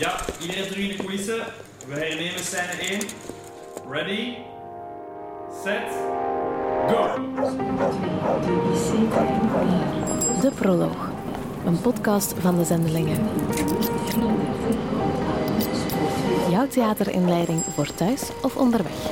Ja, iedereen terug in de coulissen. We hernemen scène 1. Ready, set, go! De Proloog, een podcast van de Zendelingen. Jouw theaterinleiding voor thuis of onderweg.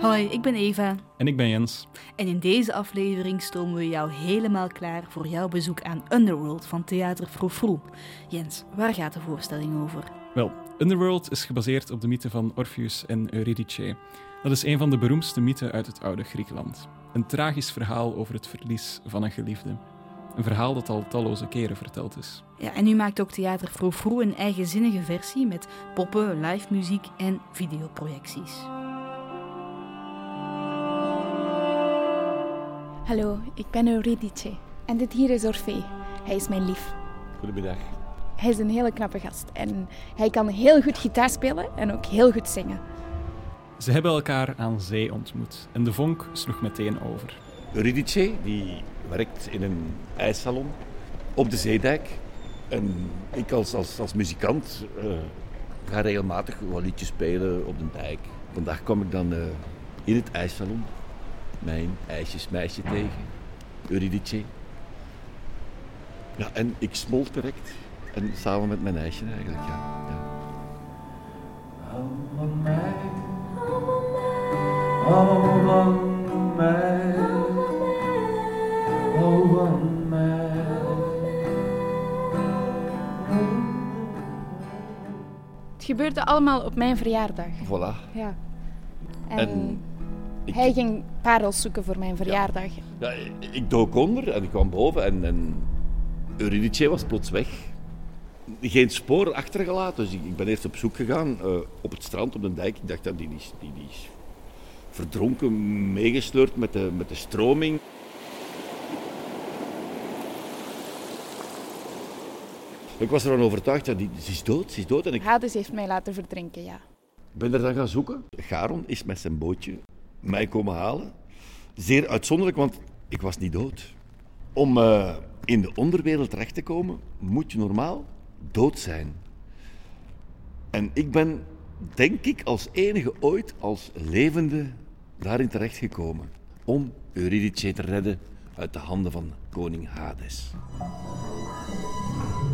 Hoi, ik ben Eva En ik ben Jens. en in deze aflevering stomen we jou helemaal klaar voor jouw bezoek aan Underworld van Theater Froufrou. Jens, waar gaat de voorstelling over? Wel, Underworld is gebaseerd op de mythe van Orpheus en Eurydice. Dat is een van de beroemdste mythen uit het oude Griekenland. Een tragisch verhaal over het verlies van een geliefde. Een verhaal dat al talloze keren verteld is. Ja, en nu maakt ook Theater Froufrou een eigenzinnige versie met poppen, live muziek en videoprojecties. Hallo, ik ben Eurydice. En dit hier is Orfee. Hij is mijn lief. Goedemiddag. Hij is een hele knappe gast. En hij kan heel goed gitaar spelen en ook heel goed zingen. Ze hebben elkaar aan zee ontmoet en de vonk sloeg meteen over. Eurydice die werkt in een ijssalon op de zeedijk. En ik als, als, als muzikant eh, ga regelmatig wat liedjes spelen op de dijk. Vandaag kwam ik dan eh, in het ijssalon mijn ijsjesmeisje tegen, Eurydice. Ja, en ik smolt direct. En samen met mijn ijsje eigenlijk, ja. ja. Het gebeurde allemaal op mijn verjaardag. Voilà. Ja. En, En ik- hij ging parels zoeken voor mijn verjaardag. Ja, ik dook onder en ik kwam boven en, en Eurydice was plots weg. Geen spoor achtergelaten, dus ik, ik ben eerst op zoek gegaan eh, op het strand, op de dijk. Ik dacht dat die, is- die, die is verdronken, meegesleurd met de, met de stroming. Ik was ervan overtuigd dat die, ze is dood, ze is dood. En ik Hades heeft mij laten verdrinken, ja. ben er dan gaan zoeken. Garon is met zijn bootje mij komen halen. Zeer uitzonderlijk, want ik was niet dood. Om eh, in de onderwereld terecht te komen, moet je normaal dood zijn. En ik ben, denk ik, als enige ooit als levende daarin terechtgekomen. Om Eurydice te redden uit de handen van koning Hades.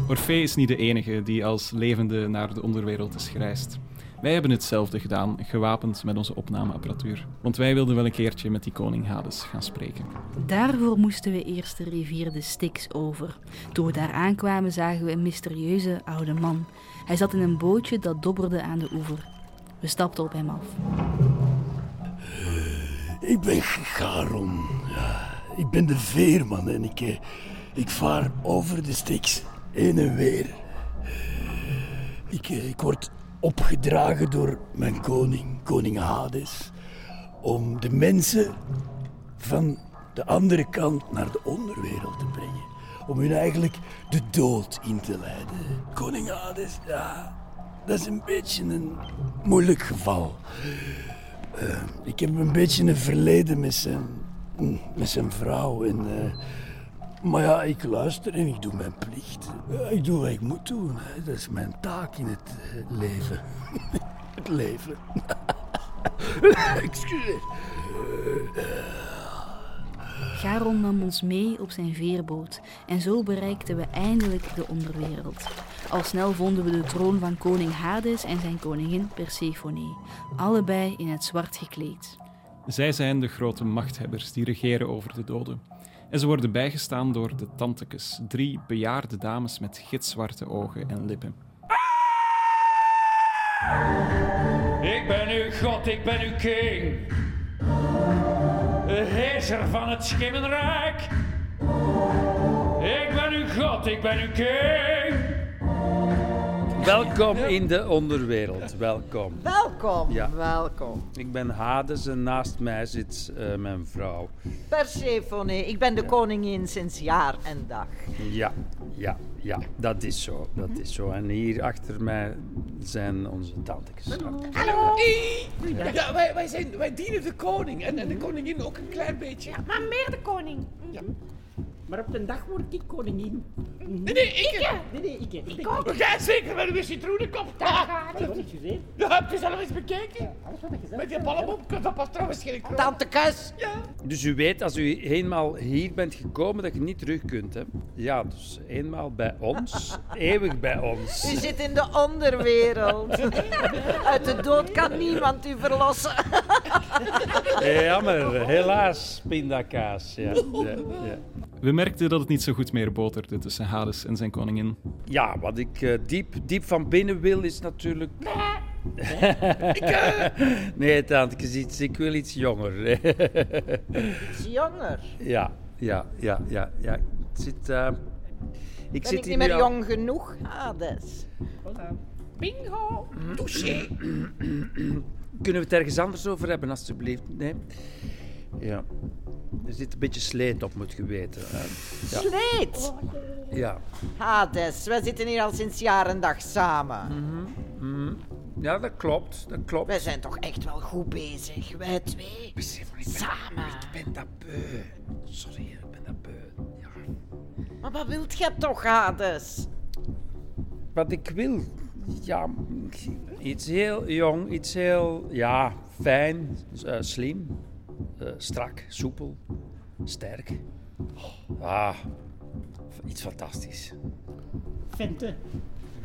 Orfee is niet de enige die als levende naar de onderwereld is gereisd. Wij hebben hetzelfde gedaan, gewapend met onze opnameapparatuur. Want wij wilden wel een keertje met die koning Hades gaan spreken. Daarvoor moesten we eerst de rivier de Styx over. Toen we daar aankwamen zagen we een mysterieuze oude man. Hij zat in een bootje dat dobberde aan de oever. We stapten op hem af. Ik ben Garon. Ja, ik ben de veerman en ik, eh, ik vaar over de Styx. Heen en weer. Ik, eh, ik word opgedragen door mijn koning, koning Hades, om de mensen van de andere kant naar de onderwereld te brengen. Om hun eigenlijk de dood in te leiden. Koning Hades, ja, dat is een beetje een moeilijk geval. Eh, ik heb een beetje een verleden met zijn, met zijn vrouw. En, eh, maar ja, ik luister en ik doe mijn plicht. Ja, ik doe wat ik moet doen. Dat is mijn taak in het eh, leven. het leven. Excuseer. Charon nam ons mee op zijn veerboot en zo bereikten we eindelijk de onderwereld. Al snel vonden we de troon van koning Hades en zijn koningin Persephone, allebei in het zwart gekleed. Zij zijn de grote machthebbers die regeren over de doden. En ze worden bijgestaan door de tantekes, drie bejaarde dames met gitzwarte ogen en lippen. Ik ben uw God, ik ben uw king. Heerser van het Schimmenrijk. Ik ben uw God, ik ben uw king. Welkom in de onderwereld. Welkom. Welkom, Ja. welkom. Ik ben Hades en naast mij zit eh, mijn vrouw. Persephone, ik ben de koningin sinds jaar en dag. Ja, ja, ja, dat is zo. Dat is zo. En hier achter mij zijn onze tantes. Hallo. Ja, ja, wij, wij, zijn, wij dienen de koning en, en de koningin ook een klein beetje. Ja, maar meer de koning. Ja. Maar op de dag word ik koningin. Nee, nee, ik. Nee, nee, ik. Ik, Ik ook. Ja, zeker, met uw citroenenkop. Ah, gaat Dat heb gezien. Ja, heb je zelf eens bekeken? Alles wat ik gezegd Met die ballenbop, dat past trouwens geen kroon. Tante Kus. Ja. Dus u weet, als u eenmaal hier bent gekomen, dat je niet terug kunt. Hè? Ja, dus eenmaal bij ons, eeuwig bij ons. U zit in de onderwereld. Uit de dood kan niemand u verlossen. Jammer, helaas, pindakaas. Ja, ja, ja. We merkten dat het niet zo goed meer boterde tussen Hades en zijn koningin. ja wat ik eh, diep, diep van binnen wil, is natuurlijk... Nee, tante, iets, ik wil iets jonger. Is jonger. ja, ja, ja, ja, ja. Ik zit... eh, ik Ben zit ik niet meer al- jong genoeg, Hades? Bingo. Touché. Kunnen we het ergens anders over hebben, alstublieft? Nee? Ja. Er zit een beetje sleet op, moet je weten. hè. Ja. Sleet. Ja. Hades, wij zitten hier al sinds jaar en dag samen. Mhm. ja, dat klopt. Dat klopt. Wij zijn toch echt wel goed bezig, wij twee. Besef, maar ik ben, Samen. ik ben dat beu. Sorry, ik ben dat beu. Ja. Maar wat wilt jij toch, Hades? Wat ik wil, ja, iets heel jong, iets heel, ja, fijn, eh, slim, eh, strak, soepel, sterk. Ah, iets fantastisch. Vente.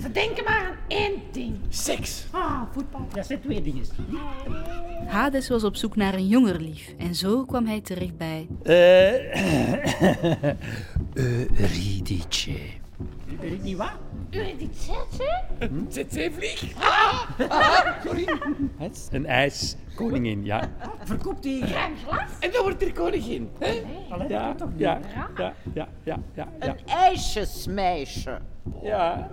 Ze denken maar aan één ding. Seks. Ah, voetbal. Dat zijn twee dingen. Hades was op zoek naar een jonger lief en zo kwam hij terecht bij Eh, Eurydice. Ik niet wat? Eurydice? CC-vlieg. Ah, ah, sorry. Een ijskoningin, ja. Verkoopt die. Ruim glas? En dan wordt er koningin. Hè? Allee, Ja, dat toch niet? ja, ja, ja, ja, ja, ja. Een ijsjesmeisje. Ja.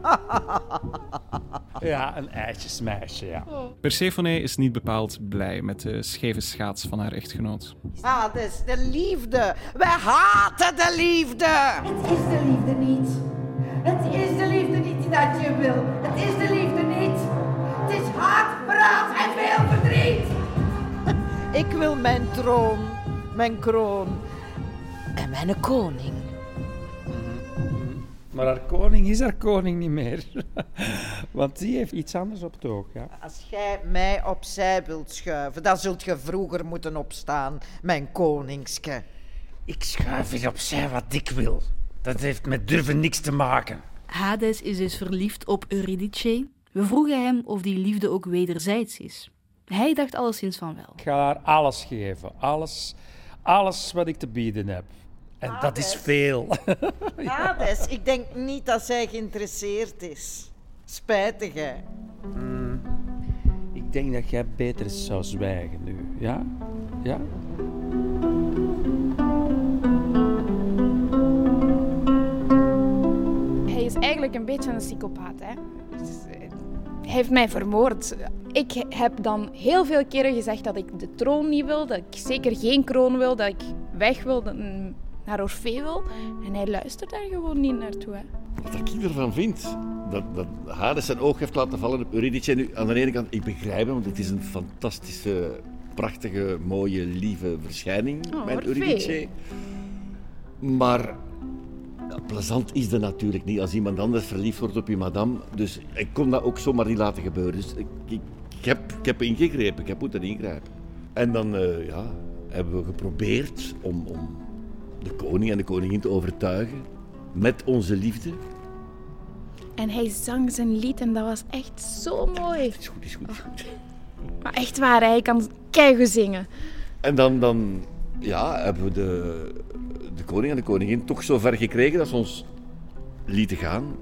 Ja, een ijsjesmeisje, ja. Persephone is niet bepaald blij met de scheve schaats van haar echtgenoot. Hades, de liefde. Wij haten de liefde. Het is de liefde niet. Niet dat je wil. Het is de liefde niet. Het is haat, verraad en veel verdriet. Ik wil mijn troon, mijn kroon en mijn koning. Maar haar koning is haar koning niet meer. Want die heeft iets anders op het oog, ja. Als jij mij opzij wilt schuiven, dan zult je vroeger moeten opstaan, mijn koningske. Ik schuif eens opzij wat ik wil. Dat heeft met durven niks te maken. Hades is dus verliefd op Eurydice. We vroegen hem of die liefde ook wederzijds is. Hij dacht alleszins van wel. Ik ga haar alles geven. Alles, alles wat ik te bieden heb. En dat is veel. Hades, ik denk niet dat zij geïnteresseerd is. Spijtig, hè. ik denk dat jij beter zou zwijgen nu. Ja? Ja? Eigenlijk een beetje een psychopaat. Hè? Dus, eh, hij heeft mij vermoord. Ik heb dan heel veel keren gezegd dat ik de troon niet wil, dat ik zeker geen kroon wil, dat ik weg wil, mm, naar Orfee wil. En hij luistert daar gewoon niet naartoe. Hè? Wat ik ervan vind, dat, dat Hades zijn oog heeft laten vallen op Eurydice. Nu, aan de ene kant, ik begrijp hem, want het is een fantastische, prachtige, mooie, lieve verschijning, Oh, mijn Orfee. Eurydice. Maar plezant is dat natuurlijk niet als iemand anders verliefd wordt op je madame. Dus ik kon dat ook zomaar niet laten gebeuren. Dus ik, ik, ik heb, ik heb ingegrepen, ik heb moeten ingrijpen. En dan eh, ja, hebben we geprobeerd om, om de koning en de koningin te overtuigen met onze liefde. En hij zang zijn lied en dat was echt zo mooi. Is goed, is goed, is goed. Maar echt waar, hij kan keigoed zingen. En dan, dan ja, hebben we de koning en de koningin toch zo ver gekregen dat ze ons lieten gaan,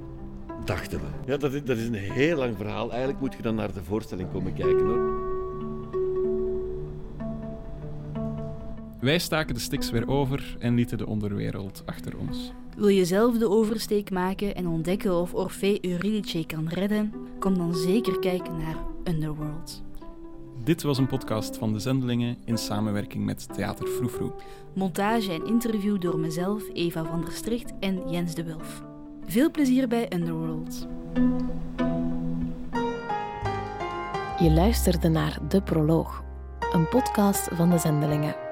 dachten we. Ja, dat is, dat is een heel lang verhaal. Eigenlijk moet je dan naar de voorstelling komen kijken hoor. Wij staken de Styx weer over en lieten de onderwereld achter ons. Wil je zelf de oversteek maken en ontdekken of Orfee Eurydice kan redden? Kom dan zeker kijken naar Underworld. Dit was een podcast van de Zendelingen in samenwerking met Theater Froefroe. Montage en interview door mezelf, Eva van der Stricht en Jens de Wulf. Veel plezier bij Underworld. Je luisterde naar De Proloog, een podcast van de Zendelingen.